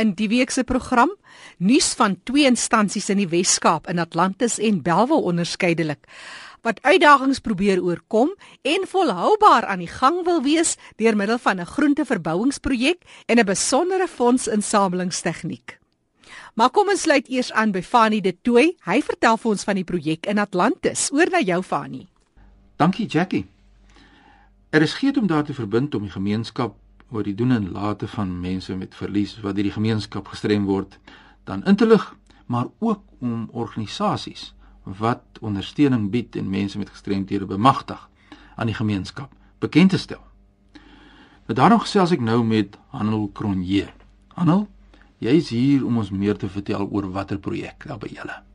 In die week se program, nuus van twee instansies in die Wes-Kaap in Atlantis en Belwel onderskeidelik wat uitdagings probeer oorkom en volhoubaar aan die gang wil wees deur middel van 'n groenteverbouingsprojek en 'n besondere fondsinsamelingstegniek. Maar kom ons sluit eers aan by Fanie De Tooy. Hy vertel vir ons van die projek in Atlantis. Oor na jou Fanie. Dankie Jackie. Er is geen om daar te verbind om die gemeenskap oor die doen en late van mense met verlies wat deur die gemeenskap gestrem word, dan in te lig, maar ook om organisasies wat ondersteuning bied en mense met gestremthede bemagtig aan die gemeenskap bekend te stel. Nou daarom gesels ek nou met Hanel Kronje. Hanel, jy is hier om ons meer te vertel oor watter projek daar by julle.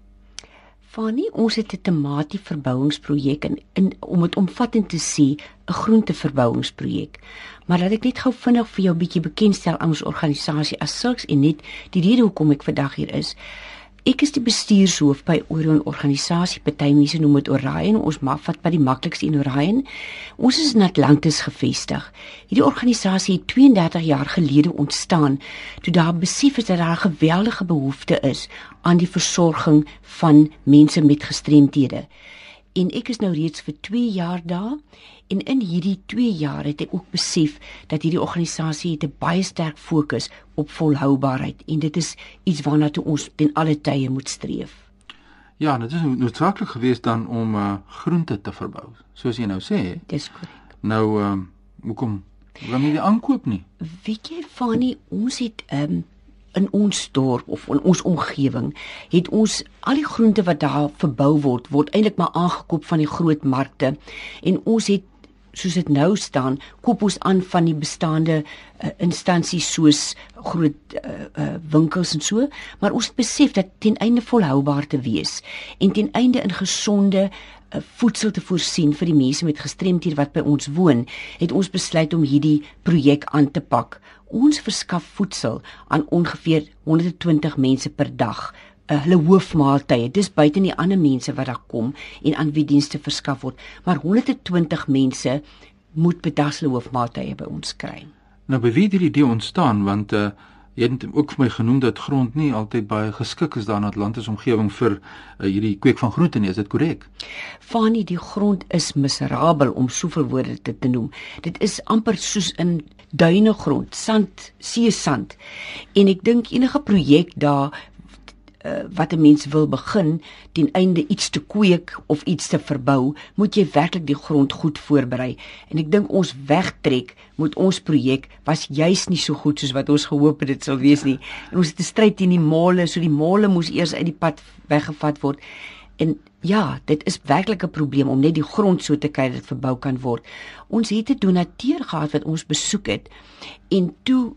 Fanie, ons het 'n tematies verbouingsprojek en in om dit omvattend te sê, 'n groenteverbouingsprojek. Maar laat ek net gou vinnig vir jou 'n bietjie bekendstel aan ons organisasie as sulks en net die rede hoekom ek vandag hier is. Ek is die bestuurshoof by Orion organisasie. Party mense noem dit Orion. Ons mag vat by die maklikste in Orion. Ons is in Atlantis gevestig. Hierdie organisasie het 32 jaar gelede ontstaan toe daar besef is dat daar 'n geweldige behoefte is aan die versorging van mense met gestremthede. En ek is nou reeds vir 2 jaar daar En in hierdie 2 jaar het ek ook besef dat hierdie organisasie het 'n baie sterk fokus op volhoubaarheid en dit is iets waarna toe ons ten alle tye moet streef. Ja, dit is noodsaaklik geweest dan om uh, groente te verbou, soos jy nou sê. Dis korrek. Nou ehm uh, hoekom wil jy aankoop nie? Weet jy Fanny, ons het ehm um, in ons dorp of in ons omgewing het ons al die groente wat daar verbou word word eintlik maar aangekoop van die groot markte en ons het soos dit nou staan, koop ons aan van die bestaande uh, instansies soos groot uh, uh, winkels en so, maar ons besef dat ten einde volhoubaar te wees en ten einde in gesonde uh, voedsel te voorsien vir die mense met gestremdhede wat by ons woon, het ons besluit om hierdie projek aan te pak. Ons verskaf voedsel aan ongeveer 120 mense per dag uh, hulle hoofmaaltye. Dis buite die ander mense wat daar kom en aan wie dienste verskaf word, maar 120 mense moet bedas hulle hoofmaaltye by ons kry. Nou by wie hierdie idee ontstaan want uh, jy het ook vir my genoem dat grond nie altyd baie geskik is daar in Atlantis omgewing vir uh, hierdie kweek van groente nie, is dit korrek? Fanie, die grond is miserabel om soveel woorde te, te noem. Dit is amper soos in duine grond, sand, see sand. En ek dink enige projek daar uh, wat 'n mens wil begin ten einde iets te kweek of iets te verbou, moet jy werklik die grond goed voorberei. En ek dink ons wegtrek moet ons projek was juis nie so goed soos wat ons gehoop het dit sou wees nie. En ons het 'n stryd teen die mole, so die mole moes eers uit die pad weggevat word. En ja, dit is werklik 'n probleem om net die grond so te kry dat dit verbou kan word. Ons het 'n donateur gehad wat ons besoek het en toe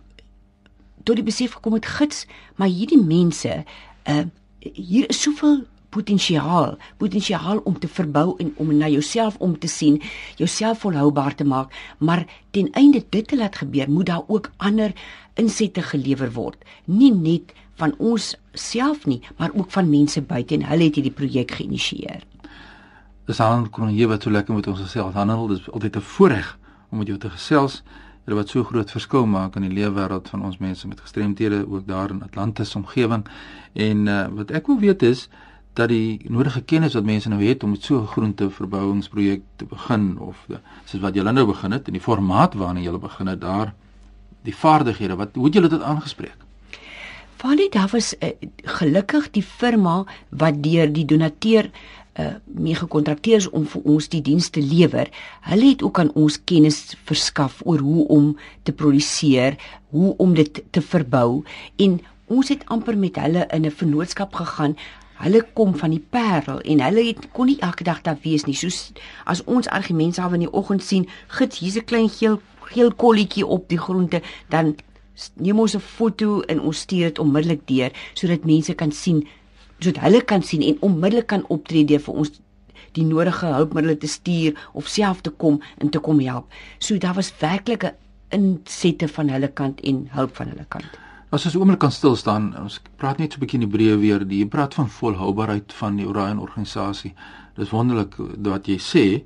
tot die besef gekom het gits, maar hierdie mense uh hier is soveel potensiaal, potensiaal om te verbou en om na jouself om te sien, jouself volhoubaar te maak, maar ten einde dit te laat gebeur, moet daar ook ander insette gelewer word. Nie net van ons self nie, maar ook van mense buite en hulle het hierdie projek geïnisieer. Dis aan kon jy wat so lekker met ons gesels handel, dis altyd 'n voorreg om met jou te gesels wat so groot verskil maak in die leefwêreld van ons mense met gestremthede ook daar in Atlantis omgewing. En uh, wat ek wil weet is dat die nodige kennis wat mense nou het om so 'n groenteverbouingsprojek te begin of de, soos wat julle nou begin het in die formaat waarna julle begin het daar die vaardighede wat hoe het julle dit aangespreek? Vanie daar was uh, gelukkig die firma wat deur die donateur uh, mee gekontrakteer is om vir ons die diens te lewer. Hulle het ook aan ons kennis verskaf oor hoe om te produseer, hoe om dit te verbou en ons het amper met hulle in 'n vennootskap gegaan. Hulle kom van die Parel en hulle het kon nie elke dag daar wees nie. Soos as ons argumente af in die oggend sien, gits hier's 'n klein geel geel kolletjie op die groente, dan neem ons 'n foto en ons stuur dit onmiddellik deur sodat mense kan sien sodat hulle kan sien en onmiddellik kan optree deur vir ons die nodige hulpmiddels te stuur of self te kom en te kom help. So daar was werklik 'n insette van hulle kant en hulp van hulle kant. As ons oomblik kan stil staan, ons praat net so 'n bietjie in Hebreë weer, die praat van volhoubaarheid van die Orion organisasie. Dis wonderlik wat jy sê.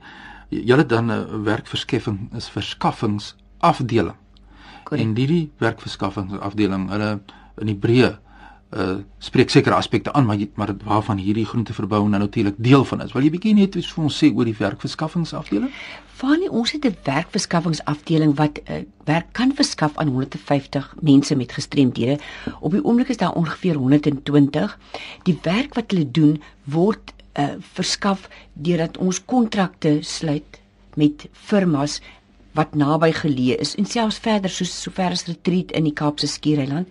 Julle dan 'n werkverskaffing is verskaffingsafdeling. Correct. En hierdie werkverskaffingsafdeling, hulle in Hebreë uh spreek sekere aspekte aan maar maar waarvan hierdie groenteverbouing nou natuurlik deel van is. Wil jy bietjie net iets vir ons sê oor die werkverskaffingsafdeling? Vanie, ons het 'n werkverskaffingsafdeling wat uh, werk kan verskaf aan 150 mense met gestremdhede. Op die oomblik is daar ongeveer 120. Die werk wat hulle doen word uh verskaf deurdat ons kontrakte sluit met firmas wat naby geleë is en selfs verder soos sover as retreat in die Kaapse Skiereiland.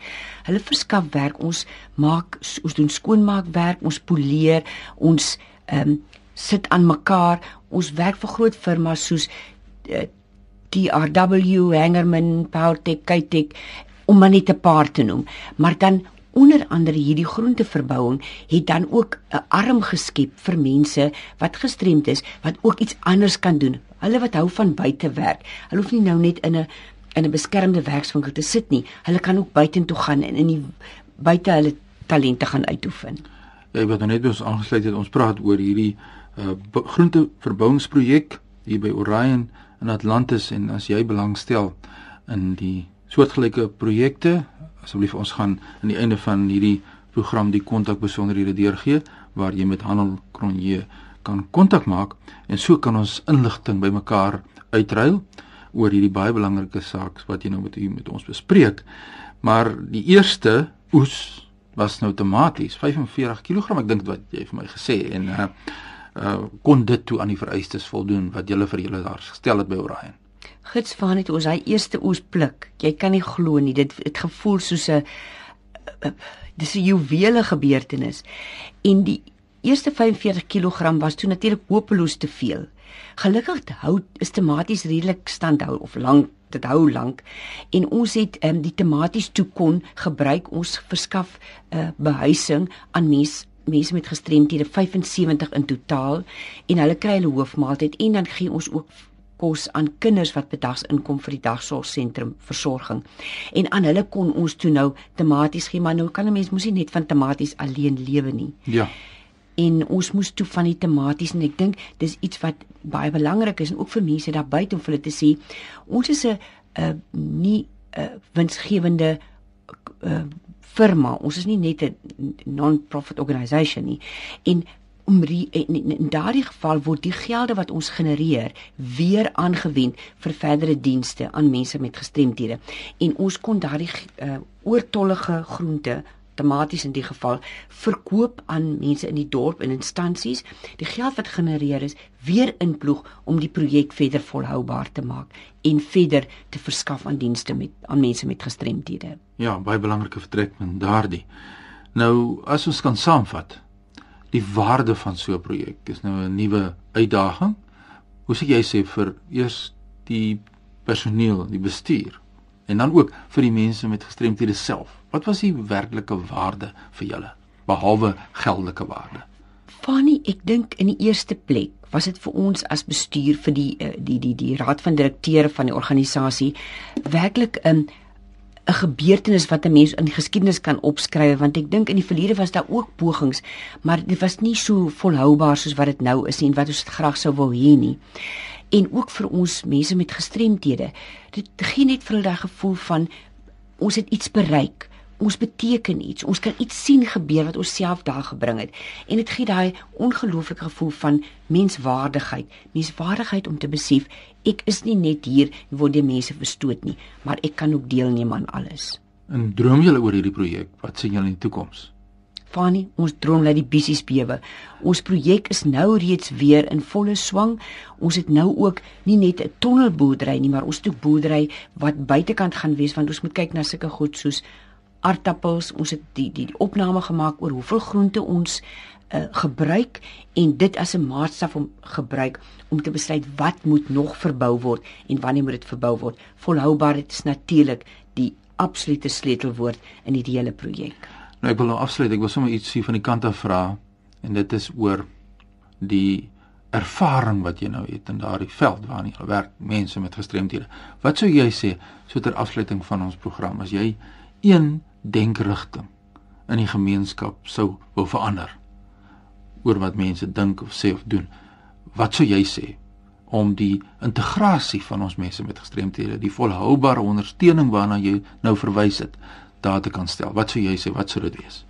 Hulle verskaf werk. Ons maak ons doen skoonmaakwerk, ons poleer, ons ehm um, sit aan mekaar. Ons werk vir groot firmas soos uh, eh, TRW, Hangerman, Powertech, Kitech om maar net 'n paar te noem. Maar dan onder andere hierdie groenteverbouing het dan ook 'n arm geskep vir mense wat gestremd is wat ook iets anders kan doen Hulle wat hou van buite werk. Hulle hoef nie nou net in 'n in 'n beskermde werkswinkel te sit nie. Hulle kan ook buitentoe gaan en in die buite hulle talente gaan uitoefen. Ja, wat nou net ons aangesluit het, ons praat oor hierdie uh, groenteverbouingsprojek hier by Orion in Atlantis en as jy belangstel in die soortgelyke projekte, asseblief ons gaan aan die einde van hierdie program die kontak besonderhede deurgee waar jy met Handel Kronje kan kontak maak en so kan ons inligting bymekaar uitruil oor hierdie baie belangrike saak wat jy nou met u met ons bespreek. Maar die eerste oes was nou outomaties 45 kg ek dink wat jy vir my gesê en uh uh kon dit toe aan die vereistes voldoen wat julle vir julle daar gestel het by Orion. Gits van net ons hy eerste oes pluk. Jy kan nie glo nie. Dit het gevoel soos 'n dis 'n juwele gebeurtenis. En die eerste 45 kg was toe natuurlik hopeloos te veel. Gelukkig hou is tematies redelik standhou of lank dit hou lank en ons het um, die tematies toe kon gebruik ons verskaf 'n uh, behuising aan mense mense met gestremthede 75 in totaal en hulle kry hulle hoofmaaltyd en dan gee ons ook kos aan kinders wat bedags inkom vir die dagsorgsentrum versorging. En aan hulle kon ons toe nou tematies gee, maar nou kan 'n mens mos nie net van tematies alleen lewe nie. Ja en ons moes toe van die tematies en ek dink dis iets wat baie belangrik is en ook vir mense daar buite om vir hulle te sê ons is 'n uh, nie 'n uh, winsgewende uh, firma. Ons is nie net 'n non-profit organisation nie. En om in, in, in daardie geval word die gelde wat ons genereer weer aangewend vir verdere dienste aan mense met gestremthede. En ons kon daardie uh, oortollige groente outomaties in die geval verkoop aan mense in die dorp en instansies die geld wat genereer is weer inploeg om die projek verder volhoubaar te maak en verder te verskaf aan dienste met aan mense met gestremthede. Ja, baie belangrike vertrekpunt daardie. Nou as ons kan saamvat, die waarde van so 'n projek is nou 'n nuwe uitdaging. Hoe sê jy sê vir eers die personeel, die bestuur en dan ook vir die mense met gestremthede self. Wat was die werklike waarde vir julle behalwe geldelike waarde? Fanny, ek dink in die eerste plek was dit vir ons as bestuur vir die eh, die die die raad van direkteure van die organisasie werklik 'n um, 'n gebeurtenis wat 'n mens in die geskiedenis kan opskryf want ek dink in die verlede was daar ook pogings maar dit was nie so volhoubaar soos wat dit nou is en wat ons graag sou wou hê nie en ook vir ons mense met gestremthede. Dit gee net vir hulle daai gevoel van ons het iets bereik. Ons beteken iets. Ons kan iets sien gebeur wat ons self daar gebring het. En dit gee daai ongelooflike gevoel van menswaardigheid. Menswaardigheid om te besef ek is nie net hier waar die mense verstoot nie, maar ek kan ook deelneem aan alles. En droom julle oor hierdie projek? Wat sien julle in die toekoms? Fanie, ons droom dat die bissies bewe. Ons projek is nou reeds weer in volle swang. Ons het nou ook nie net 'n tonnelboerdery nie, maar ons het ook boerdery wat buitekant gaan wees want ons moet kyk na sulke goed soos aardappels. Ons het die die, die opname gemaak oor hoeveel groente ons uh, gebruik en dit as 'n maatstaf om gebruik om te besluit wat moet nog verbou word en wanneer moet dit verbou word. Volhoubaarheid is natuurlik die absolute sleutelwoord in hierdie hele projek. Nou ek wil nou afsluit. Ek wil sommer iets hier van die kant af vra en dit is oor die ervaring wat jy nou het in daardie veld waarin jy werk, mense met gestremthede. Wat sou jy sê so ter afsluiting van ons program as jy een denkrigting in die gemeenskap sou wou verander oor wat mense dink of sê of doen? Wat sou jy sê om die integrasie van ons mense met gestremthede, die volhoubare ondersteuning waarna jy nou verwys het, daar te kan stel. Wat sou jy sê? Wat sou dit wees?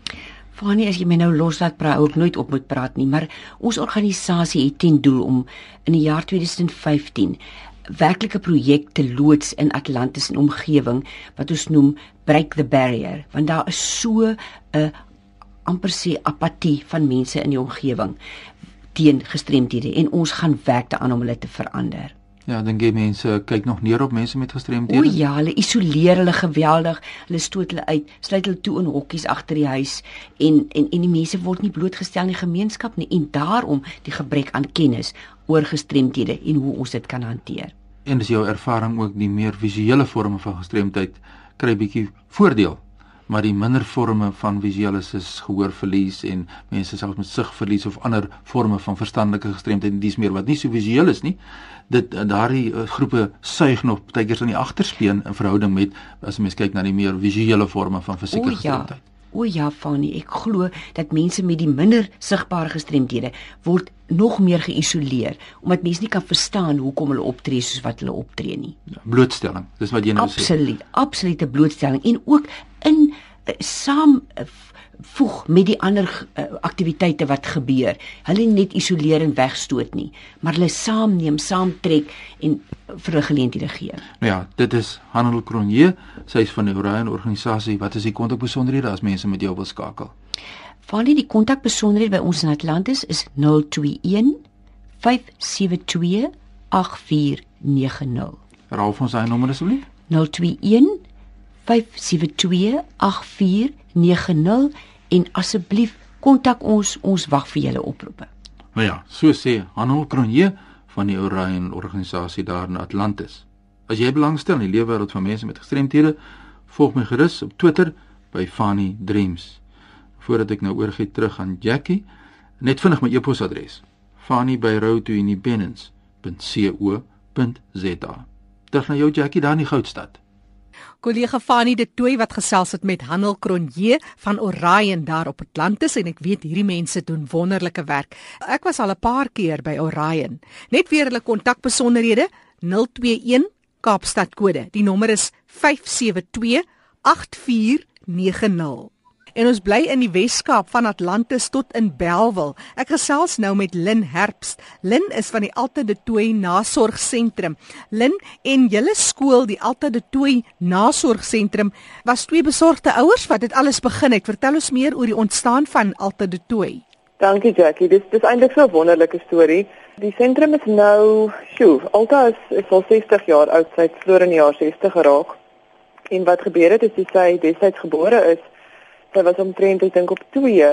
Fanie, as jy my nou loslaat praat, ook nooit op moet praat nie, maar ons organisasie het ten doel om in die jaar 2015 werklike projek te loods in Atlantis en omgewing wat ons noem break the barrier, want daar is so 'n amper sê apatie van mense in die omgewing teen gestremdhede en ons gaan werk daaraan om hulle te verander. Ja, dan gee mense kyk nog neer op mense met gestremdhede. O ja, hulle isoleer hulle geweldig. Hulle stoot hulle uit, sluit hulle toe in hokkies agter die huis en en en die mense word nie blootgestel in die gemeenskap nie en daarom die gebrek aan kennis oor gestremdhede en hoe ons dit kan hanteer. En dis jou ervaring ook die meer visuele forme van gestremdheid kry bietjie voordeel. Maar die minder forme van visuelis is gehoorverlies en mense selfs met sigverlies of ander forme van verstandelike gestremdheid dis meer wat nie so visueel is nie dit daardie uh, groepe suig nog baie keer in die agterspeen in verhouding met as mens kyk na die meer visuele forme van fisieke gestremdheid O ja, Fanny, ek glo dat mense met die minder sigbare gestremdhede word nog meer geïsoleer omdat mense nie kan verstaan hoekom hulle optree soos wat hulle optree nie. Ja, blootstelling, dis wat jy nou absoluut, sê. Absoluut, absolute blootstelling en ook in uh, saam uh, voeg met die ander uh, aktiwiteite wat gebeur. Hulle net isoleer en wegstoot nie, maar hulle saamneem, saamtrek en vir 'n geleenthede gee. Nou ja, dit is Hanel Kronje, sy is van die Orion organisasie. Wat is die kontakbesonderhede as mense met jou wil skakel? Van die kontakbesonderhede by ons in Atlantis is 021 572 8490. Raaf ons daai nommer asseblief. 021 572 8490 en asseblief kontak ons ons wag vir julle oproepe. Nou ja, so sê Hanel Kronje van die Orion organisasie daar in Atlantis. As jy belangstel in die lewe wêreld van mense met gestremthede, volg my gerus op Twitter by Fanny Dreams. Voordat ek nou oorgie terug aan Jackie, net vinnig my e-posadres: fanny@roadtoindependence.co.za. Terug na jou Jackie daar in die Goudstad kollega Fanie de Tooi wat gesels het met Hanel Kronje van Orion daar op Atlantis en ek weet hierdie mense doen wonderlike werk. Ek was al 'n paar keer by Orion. Net weer hulle kontakbesonderhede 021 Kaapstad kode. Die nommer is 572 8490. En ons bly in die Weskaap van Atlantis tot in Belwel. Ek gesels nou met Lin Herbst. Lin is van die Alta de Tooi Nasorgsentrum. Lin en julle skool, die Alta de Tooi Nasorgsentrum, was twee besorgde ouers wat dit alles begin het. Vertel ons meer oor die ontstaan van Alta de Tooi. Dankie Jackie. Dis dis eintlik so 'n wonderlike storie. Die sentrum is nou, sjoe, Alta is, is al 60 jaar oud, sy het vroeër in die jaar 60 geraak. En wat gebeur het is sy destyds gebore is sy was omtrent ek dink op 2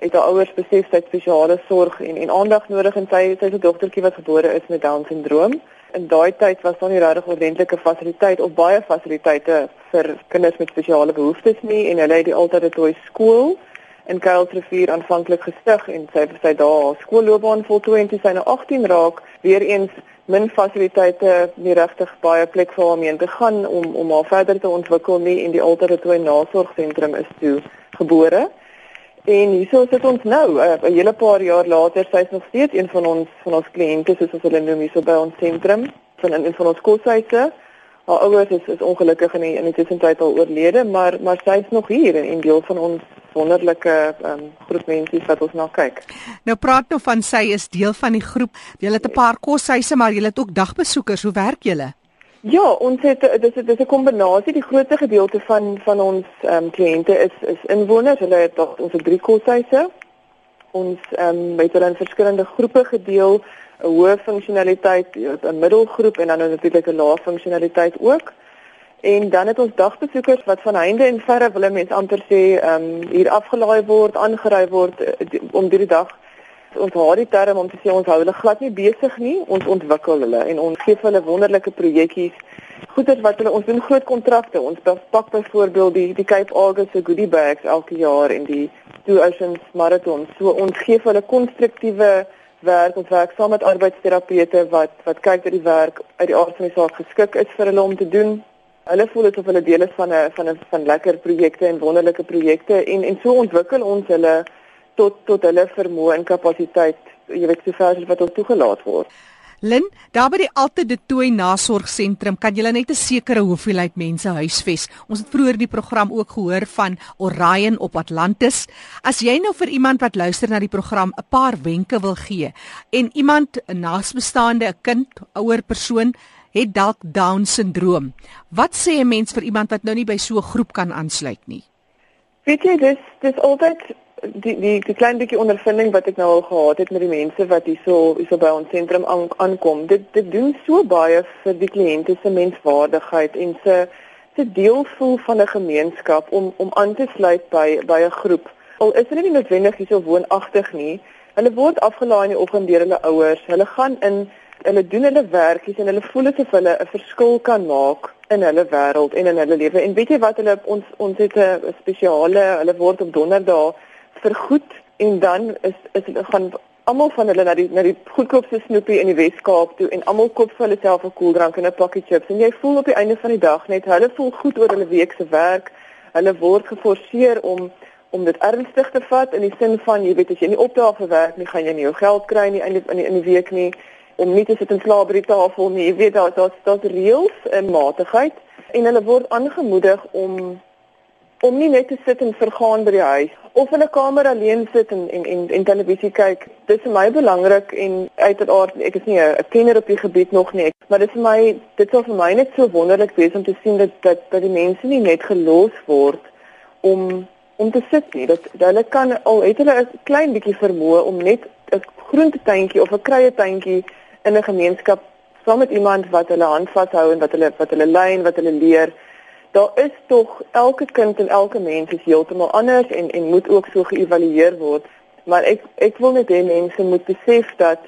het haar ouers besef sy het spesiale sorg en en aandag nodig en sy sy se dogtertjie wat gebore is met down syndroom. In daai tyd was daar nie regtig ordentlike fasiliteit of baie fasiliteite vir kinders met spesiale behoeftes nie en hulle het die altyd 'n toy skool in Kuilsrivier aanvanklik gestig en sy het sy daar haar skoolloopbaan voltooi en toe sy nou 18 raak weer eens min fasiliteite nie regtig baie plek vir haar om in te gaan om om haar verder te ontwikkel nie en die altyd toy nasorgsentrum is toe gebore. En hierso sit ons nou, eh, 'n hele paar jaar later, sy is nog steeds een van ons van ons kliënte soos ons hulle noem hierso by ons sentrum van in van ons koshuise. Haar ouers is is ongelukkig in die, in die tussentyd al oorlede, maar maar sy is nog hier en, deel van ons wonderlike um, groep mense wat ons na kyk. Nou praat nou van sy is deel van die groep. Julle het 'n paar koshuise, maar julle het ook dagbesoekers. Hoe werk julle? Ja, ons het dis dis 'n kombinasie. Die grootste gedeelte van van ons ehm um, kliënte is is inwoners. Hulle het tot ons drie koshuise. Ons ehm um, het hulle in verskillende groepe gedeel, 'n hoë funksionaliteit, 'n middelgroep en dan natuurlik 'n lae funksionaliteit ook. En dan het ons dagbesoekers wat van heinde en verre wil mense amper sê ehm um, hier afgelaai word, aangery word die, om drie dag ons haar die term om te sê ons hou hulle glad nie besig nie, ons ontwikkel hulle en ons gee hulle wonderlike projekkies. Goeders wat hulle ons doen groot kontrakte. Ons pak byvoorbeeld die die Cape Argus goodie bags elke jaar en die Two Oceans Marathon. So ons gee vir hulle konstruktiewe werk ons werk saam met arbeidsterapeute wat wat kyk dat die werk uit die aard van die saak geskik is vir hulle om te doen. Hulle voel dit of hulle deel is van 'n van 'n van lekker projekte en wonderlike projekte en en so ontwikkel ons hulle tot tot hulle vermoë en kapasiteit, jy weet, sover as wat ons toegelaat word. Lin, daar by die Alte de Tooi Nasorgsentrum kan jy net 'n sekere hoeveelheid mense huisves. Ons het vroeër die program ook gehoor van Orion op Atlantis. As jy nou vir iemand wat luister na die program 'n paar wenke wil gee en iemand 'n naasbestaande, 'n kind, ouer persoon het dalk down syndroom. Wat sê 'n mens vir iemand wat nou nie by so 'n groep kan aansluit nie? Weet jy, dis dis altyd die die die klein bietjie ondervinding wat ek nou al gehad het met die mense wat hierso hierso by ons sentrum aankom. Dit dit doen so baie vir die kliënte se menswaardigheid en se se deel voel van 'n gemeenskap om om aan te sluit by by 'n groep. Al is hulle nie noodwendig hierso woonagtig nie. Hulle word afgelaai in die oggend deur hulle ouers. Hulle gaan in hulle doen hulle werkies en hulle voel asof hulle 'n verskil kan maak in hulle wêreld en in hulle lewe. En weet jy wat hulle ons ons het 'n spesiale hulle word op donderdag vergoed en dan is is gaan almal van hulle na die na die goedkoopste snoepie in die Wes-Kaap toe en almal koop vir hulle self 'n koeldrank en 'n pakkie chips en jy voel op die einde van die dag net hulle voel goed oor hulle week se werk. Hulle word geforseer om om dit ernstig te vat in die sin van jy weet as jy nie opdaag vir werk nie, gaan jy nie jou geld kry nie in die, in die, in die week nie om nie te sit en slaap by die tafel nie. Jy weet daar daar's daar's reëls en matigheid en hulle word aangemoedig om om nie net te sit en vergaan by die huis of in 'n kamer alleen sit en en en, en televisie kyk. Dit is vir my belangrik en uiteraard ek is nie 'n kenner op die gebied nog nie, maar dit is vir my dit sou vir my net so wonderlik wees om te sien dat dat dat die mense nie net gelos word om om te sit nie. Dat, dat hulle kan al het hulle 'n klein bietjie vermoë om net 'n groentetuintjie of 'n kruietuintjie in 'n gemeenskap saam met iemand wat hulle hand vashou en wat hulle wat hulle lei en wat hulle leer daar is tog elke kind en elke mens is heeltemal anders en en moet ook so geëvalueer word. Maar ek ek wil net hê mense moet besef dat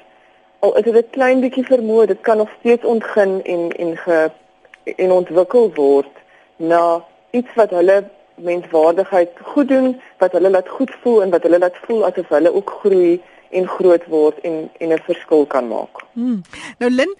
al is dit 'n klein bietjie vermoë, dit kan nog steeds ontgin en en ge en ontwikkel word na iets wat hulle menswaardigheid goed doen, wat hulle laat goed voel en wat hulle laat voel asof hulle ook groei en groot word en en 'n verskil kan maak. Hmm. Nou Lynn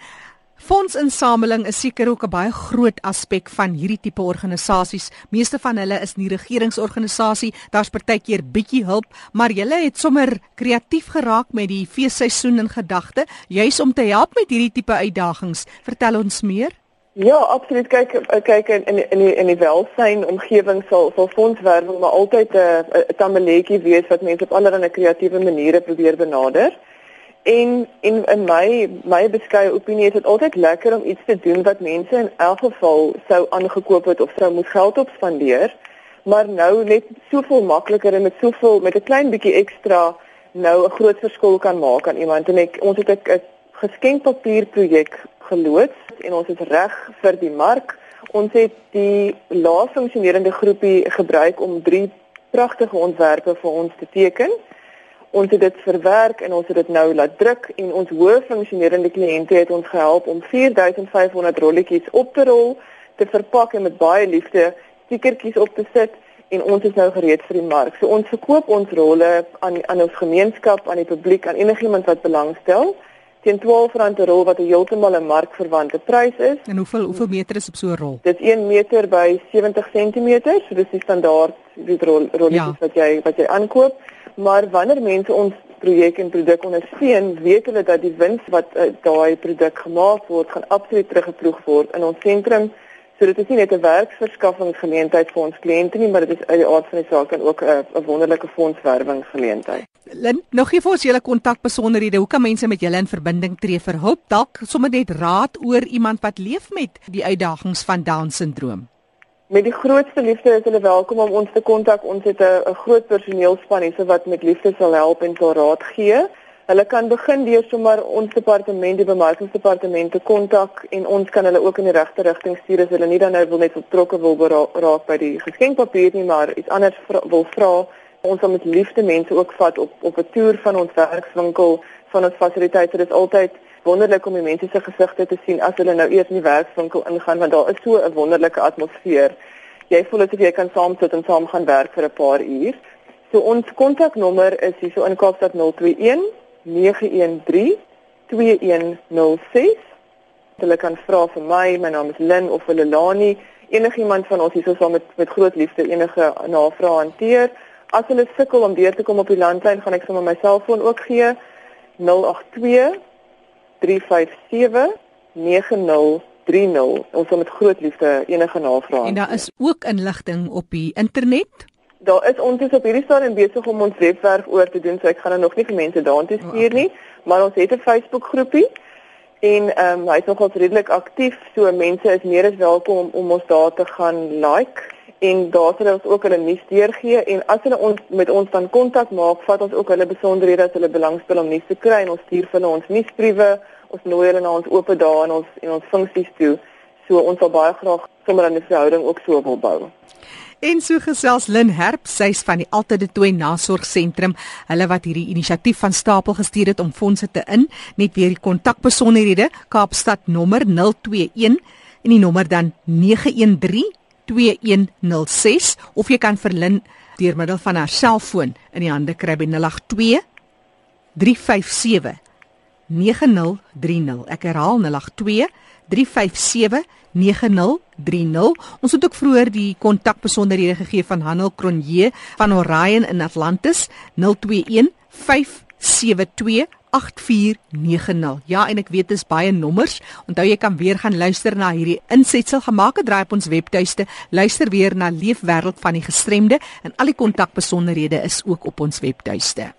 Fondsinsameling is seker ook 'n baie groot aspek van hierdie tipe organisasies. Meeste van hulle is nie regeringsorganisasie, daar's partykeer bietjie hulp, maar julle het sommer kreatief geraak met die feesseisoen in gedagte, juis om te help met hierdie tipe uitdagings. Vertel ons meer. Ja, absoluut. Kyk, kyk in in in die, in die welsyn omgewing sal sal fondswerwing maar altyd 'n 'n tammeletjie wees wat mense op allerlei kreatiewe maniere probeer benader. En en in my my beskeie opinie is dit altyd lekker om iets te doen wat mense in elk geval sou aangekoop het of sou moet geld op spandeer, maar nou net soveel makliker en met soveel met 'n klein bietjie ekstra nou 'n groot verskil kan maak aan iemand. En ek ons het 'n geskenkpapier projek geloods en ons is reg vir die mark. Ons het die laas funksionerende groepie gebruik om drie pragtige ontwerpe vir ons te teken ons het dit verwerk en ons het dit nou laat druk en ons hoof funksionerende kliënte het ons gehelp om 4500 rolletjies op te rol, te verpak en met baie liefde stikertjies op te sit en ons is nou gereed vir die mark. So ons verkoop ons rolle aan aan ons gemeenskap, aan die publiek, aan enigiemand wat belangstel teen R12 'n rol wat heeltemal 'n markverwante prys is. En hoeveel hoeveel meter is op so 'n rol? Dit is 1 meter by 70 cm, so dis die standaard die rol rolletjies ja. wat jy wat jy aankoop maar wanneer mense ons projek en produk ondersteun, weet hulle dat die wins wat uh, daai produk gemaak word, gaan absoluut teruggeploeg word in ons sentrum. So dit is nie net 'n werksverskaffingsgeleentheid vir ons kliënte nie, maar dit is uit die aard van die saak en ook 'n wonderlike fondswerwingsgeleentheid. Lin, nog gee vir ons julle kontakbesonderhede. Hoe kan mense met julle in verbinding tree vir hulp? Dalk sommer net raad oor iemand wat leef met die uitdagings van Down syndroom. Met die grootste liefde is hulle welkom om ons te kontak. Ons het 'n groot personeelspan hier wat met liefde sal help en sal raad gee. Hulle kan begin deur sommer ons departement, die bemarkingsdepartement te kontak en ons kan hulle ook in die regte rigting stuur as hulle nie dan nou wil net betrokke wil raak by die geskenkpapier nie, maar iets anders vra, wil vra. Ons sal met liefde mense ook vat op op 'n toer van ons werkswinkel, van ons fasiliteite. Dit is altyd wonderlik om die mense se gesigte te sien as hulle nou eers in die werkswinkel ingaan want daar is so 'n wonderlike atmosfeer. Jy voel asof jy kan saam sit en saam gaan werk vir 'n paar uur. So ons kontaknommer is hier so in Kaapstad 021 913 2106. Hulle kan vra vir my, my naam is Lynn of hulle Lani, enigiemand van ons hier sou saam met met groot liefde enige navrae hanteer. As hulle sukkel om deur te kom op die landlyn, gaan ek sommer my selfoon ook gee 082 357 9030. Ons sal met groot liefde enige navrae. En daar is ook inligting op die internet. Daar is ons is op hierdie stadium besig om ons webwerf oor te doen, so ek gaan nou nog nie vir mense daartoe stuur nie, maar ons het 'n Facebook groepie en ehm um, hy's nogals redelik aktief, so mense is meer as welkom om, om ons daar te gaan like en daar sal ons ook hulle nuus deurgee en as hulle ons met ons dan kontak maak, vat ons ook hulle besonderhede as hulle belangstel om nuus te kry en ons stuur vir hulle ons nuusbriewe ons nooi hulle na ons oop dae en ons en ons funksies toe. So ons wil baie graag sommer 'n verhouding ook so wil bou. En so gesels Lin Herp, sy's van die Altyd Toe Nasorgsentrum, hulle wat hierdie inisiatief van stapel gestuur het om fondse te in, net weer die kontakbesonderhede, Kaapstad nommer 021 en die nommer dan 913 2106 of jy kan vir Lin deur middel van haar selfoon in die hande kry by 082 357 9030. Ek herhaal 082 357 9030. Ons het ook vroeër die kontakbesonderhede gegee van Hanel Cronje van Orion in Atlantis 021 572 8490. Ja, en ek weet dis baie nommers. Onthou jy kan weer gaan luister na hierdie insetsel gemaak het draai op ons webtuiste. Luister weer na Leefwêreld van die gestremde en al die kontakbesonderhede is ook op ons webtuiste.